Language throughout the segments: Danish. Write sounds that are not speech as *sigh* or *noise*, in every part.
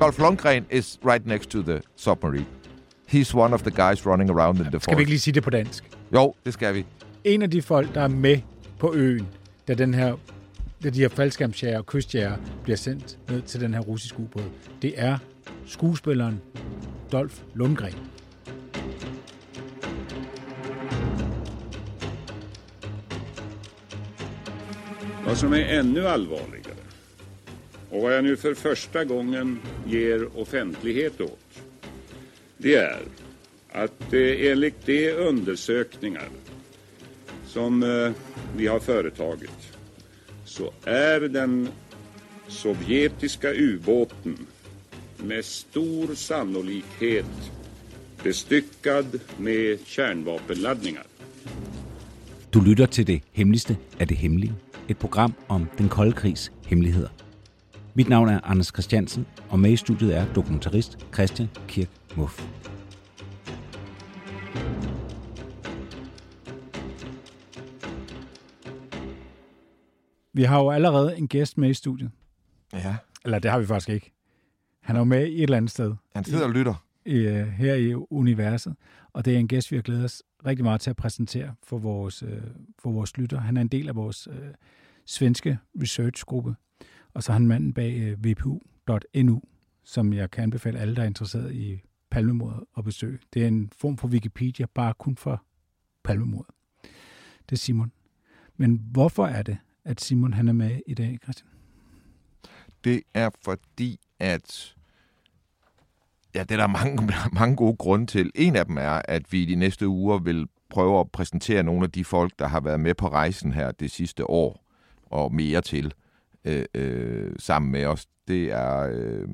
Dolph Lundgren is right next to the submarine. He's one of the guys running around in the forest. Skal vi ikke lige sige det på dansk? Jo, det skal vi. En af de folk, der er med på øen, da den her da de her faldskærmsjæger og kystjæger bliver sendt ned til den her russiske ubåd, det er skuespilleren Dolph Lundgren. Vad som är ännu allvarligare och vad jag nu för första gången ger offentlighet åt det är att eh, enligt de undersökningar som eh, vi har företagit så är den sovjetiska ubåten med stor sannolikhet bestyckad med kärnvapenladdningar. Du lytter til det hemmeligste af det hemmelige. Et program om den kolde krigs hemmeligheder. Mit navn er Anders Christiansen, og med i studiet er dokumentarist Christian Kirk Muff. Vi har jo allerede en gæst med i studiet. Ja, Eller det har vi faktisk ikke. Han er jo med i et eller andet sted han sidder og lytter. i, uh, her i universet. Og det er en gæst, vi har glædet os rigtig meget til at præsentere for vores, uh, for vores lytter. Han er en del af vores uh, svenske researchgruppe. Og så er han manden bag øh, vpu.nu, som jeg kan anbefale alle, der er interesseret i palmemordet at besøge. Det er en form for Wikipedia, bare kun for palmemordet. Det er Simon. Men hvorfor er det, at Simon han er med i dag, Christian? Det er fordi, at ja, det er der mange, *laughs* mange gode grunde til. En af dem er, at vi i de næste uger vil prøve at præsentere nogle af de folk, der har været med på rejsen her det sidste år, og mere til, øh, øh, sammen med os. Det er, øh,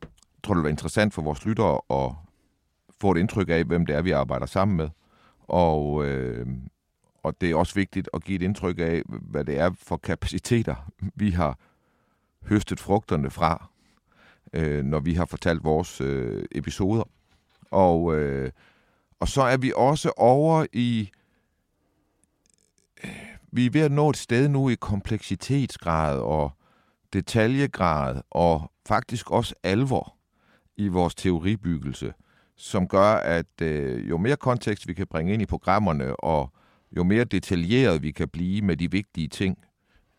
jeg tror, det vil være interessant for vores lyttere at få et indtryk af, hvem det er, vi arbejder sammen med. Og, øh, og det er også vigtigt at give et indtryk af, hvad det er for kapaciteter, vi har høstet frugterne fra, øh, når vi har fortalt vores øh, episoder. Og, øh, og så er vi også over i... Vi er ved at nå et sted nu i kompleksitetsgrad og detaljegrad og faktisk også alvor i vores teoribyggelse, som gør, at øh, jo mere kontekst vi kan bringe ind i programmerne, og jo mere detaljeret vi kan blive med de vigtige ting,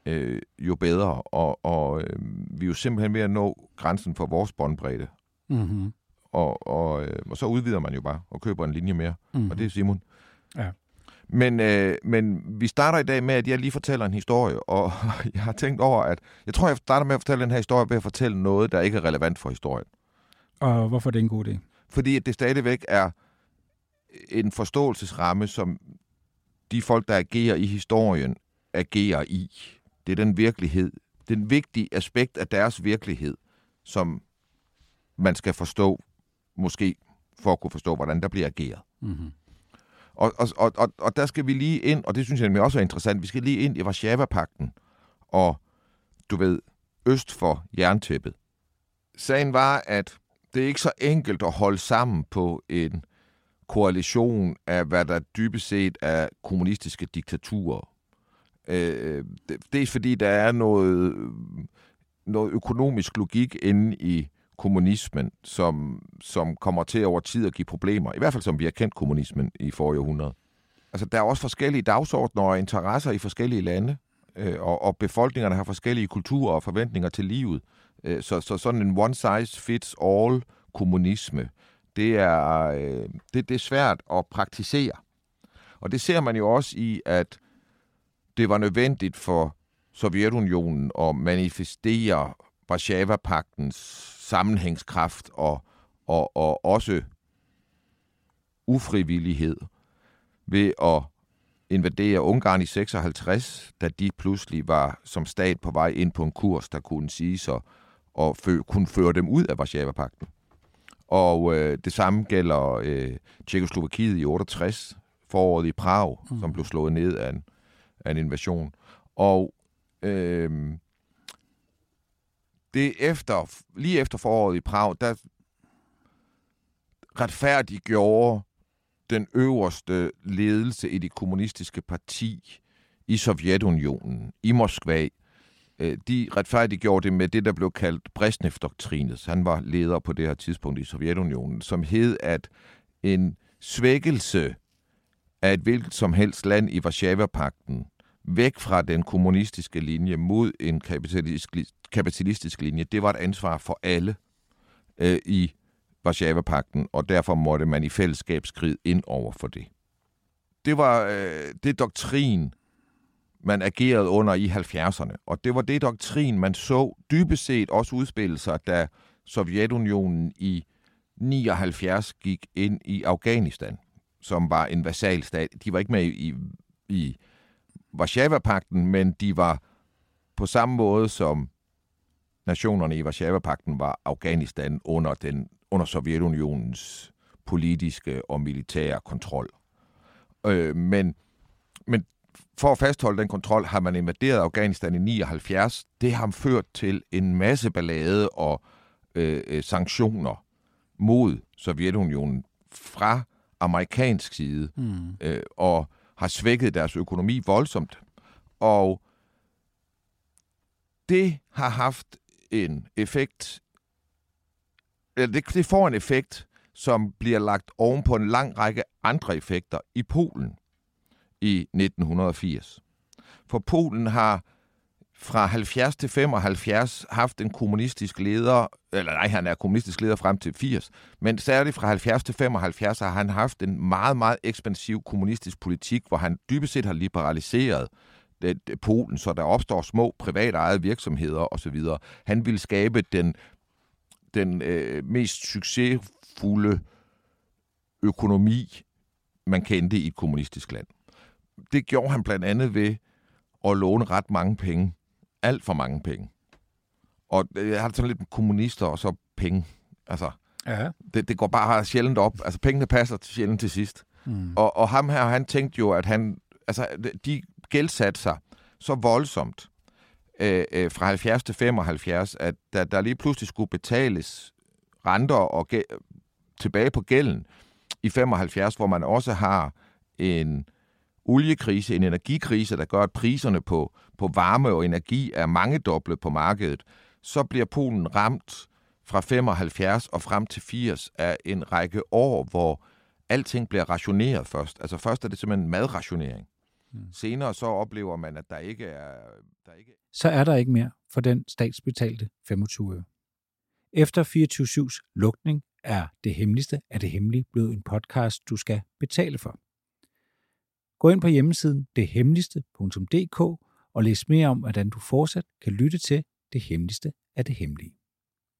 øh, jo bedre. Og, og øh, vi er jo simpelthen ved at nå grænsen for vores båndbredde. Mm-hmm. Og, og, øh, og så udvider man jo bare og køber en linje mere. Mm-hmm. Og det er Simon. Ja. Men, øh, men vi starter i dag med, at jeg lige fortæller en historie, og *laughs* jeg har tænkt over, at jeg tror, jeg starter med at fortælle den her historie ved at fortælle noget, der ikke er relevant for historien. Og hvorfor er det en god idé? Fordi det stadigvæk er en forståelsesramme, som de folk, der agerer i historien, agerer i. Det er den virkelighed, den vigtige aspekt af deres virkelighed, som man skal forstå, måske for at kunne forstå, hvordan der bliver ageret. Mm-hmm. Og, og, og, og, og der skal vi lige ind, og det synes jeg nemlig også er interessant, vi skal lige ind i Varsava-pakten, og du ved, øst for jerntæppet. Sagen var, at det er ikke så enkelt at holde sammen på en koalition af, hvad der dybest set er kommunistiske diktaturer. Øh, det, det er fordi, der er noget, noget økonomisk logik inde i kommunismen, som, som kommer til over tid at give problemer. I hvert fald som vi har kendt kommunismen i forrige århundrede. Altså, der er også forskellige dagsordner og interesser i forskellige lande, øh, og, og befolkningerne har forskellige kulturer og forventninger til livet. Øh, så, så sådan en one-size-fits-all kommunisme, det er, øh, det, det er svært at praktisere. Og det ser man jo også i, at det var nødvendigt for Sovjetunionen at manifestere Varsava-paktens sammenhængskraft og, og, og også ufrivillighed ved at invadere Ungarn i 56, da de pludselig var som stat på vej ind på en kurs, der kunne sige så og fø, kunne føre dem ud af Varsava-pakten. Og øh, det samme gælder øh, Tjekoslovakiet i 68, foråret i Prag, mm. som blev slået ned af en, af en invasion. Og øh, det efter, lige efter foråret i Prag, der retfærdiggjorde den øverste ledelse i det kommunistiske parti i Sovjetunionen, i Moskva, øh, de retfærdiggjorde det med det, der blev kaldt Brezhnev-doktrinet. Han var leder på det her tidspunkt i Sovjetunionen, som hed, at en svækkelse af et hvilket som helst land i Varsava-pakten væk fra den kommunistiske linje mod en kapitalistisk, kapitalistisk linje, det var et ansvar for alle øh, i Varsava-pakten, og derfor måtte man i fællesskab skride ind over for det. Det var øh, det doktrin, man agerede under i 70'erne, og det var det doktrin, man så dybest set også udspille sig, da Sovjetunionen i 79 gik ind i Afghanistan, som var en vasalstat. De var ikke med i, i Varsava-pakten, men de var på samme måde som nationerne i Varsava-pakten var Afghanistan under, den, under Sovjetunionens politiske og militære kontrol. Øh, men, men for at fastholde den kontrol har man invaderet Afghanistan i 79. Det har ført til en masse ballade og øh, øh, sanktioner mod Sovjetunionen fra amerikansk side, mm. øh, og har svækket deres økonomi voldsomt. Og det har haft en effekt, eller det, det får en effekt, som bliver lagt oven på en lang række andre effekter i Polen i 1980. For Polen har fra 70 til 75 haft en kommunistisk leder, eller nej, han er kommunistisk leder frem til 80, men særligt fra 70 til 75 har han haft en meget, meget ekspansiv kommunistisk politik, hvor han dybest set har liberaliseret det, Polen, så der opstår små private ejede virksomheder osv. Han ville skabe den, den øh, mest succesfulde økonomi, man kendte i et kommunistisk land. Det gjorde han blandt andet ved at låne ret mange penge alt for mange penge. Og jeg har sådan lidt med kommunister og så penge. Altså, ja. det, det går bare sjældent op. Altså, pengene passer sjældent til sidst. Mm. Og, og ham her, han tænkte jo, at han, altså, de gældsatte sig så voldsomt øh, øh, fra 70 til 75, at der, der lige pludselig skulle betales renter og tilbage på gælden i 75, hvor man også har en oliekrise, en energikrise, der gør, at priserne på, på varme og energi er mange doble på markedet, så bliver Polen ramt fra 75 og frem til 80 af en række år, hvor alting bliver rationeret først. Altså først er det simpelthen madrationering. Hmm. Senere så oplever man, at der ikke er... Der ikke... Så er der ikke mere for den statsbetalte 25 øre. Efter 24-7's lukning er det hemmeligste af det hemmelige blevet en podcast, du skal betale for. Gå ind på hjemmesiden dethemmeligste.dk og læs mere om, hvordan du fortsat kan lytte til det hemmeligste af det hemmelige.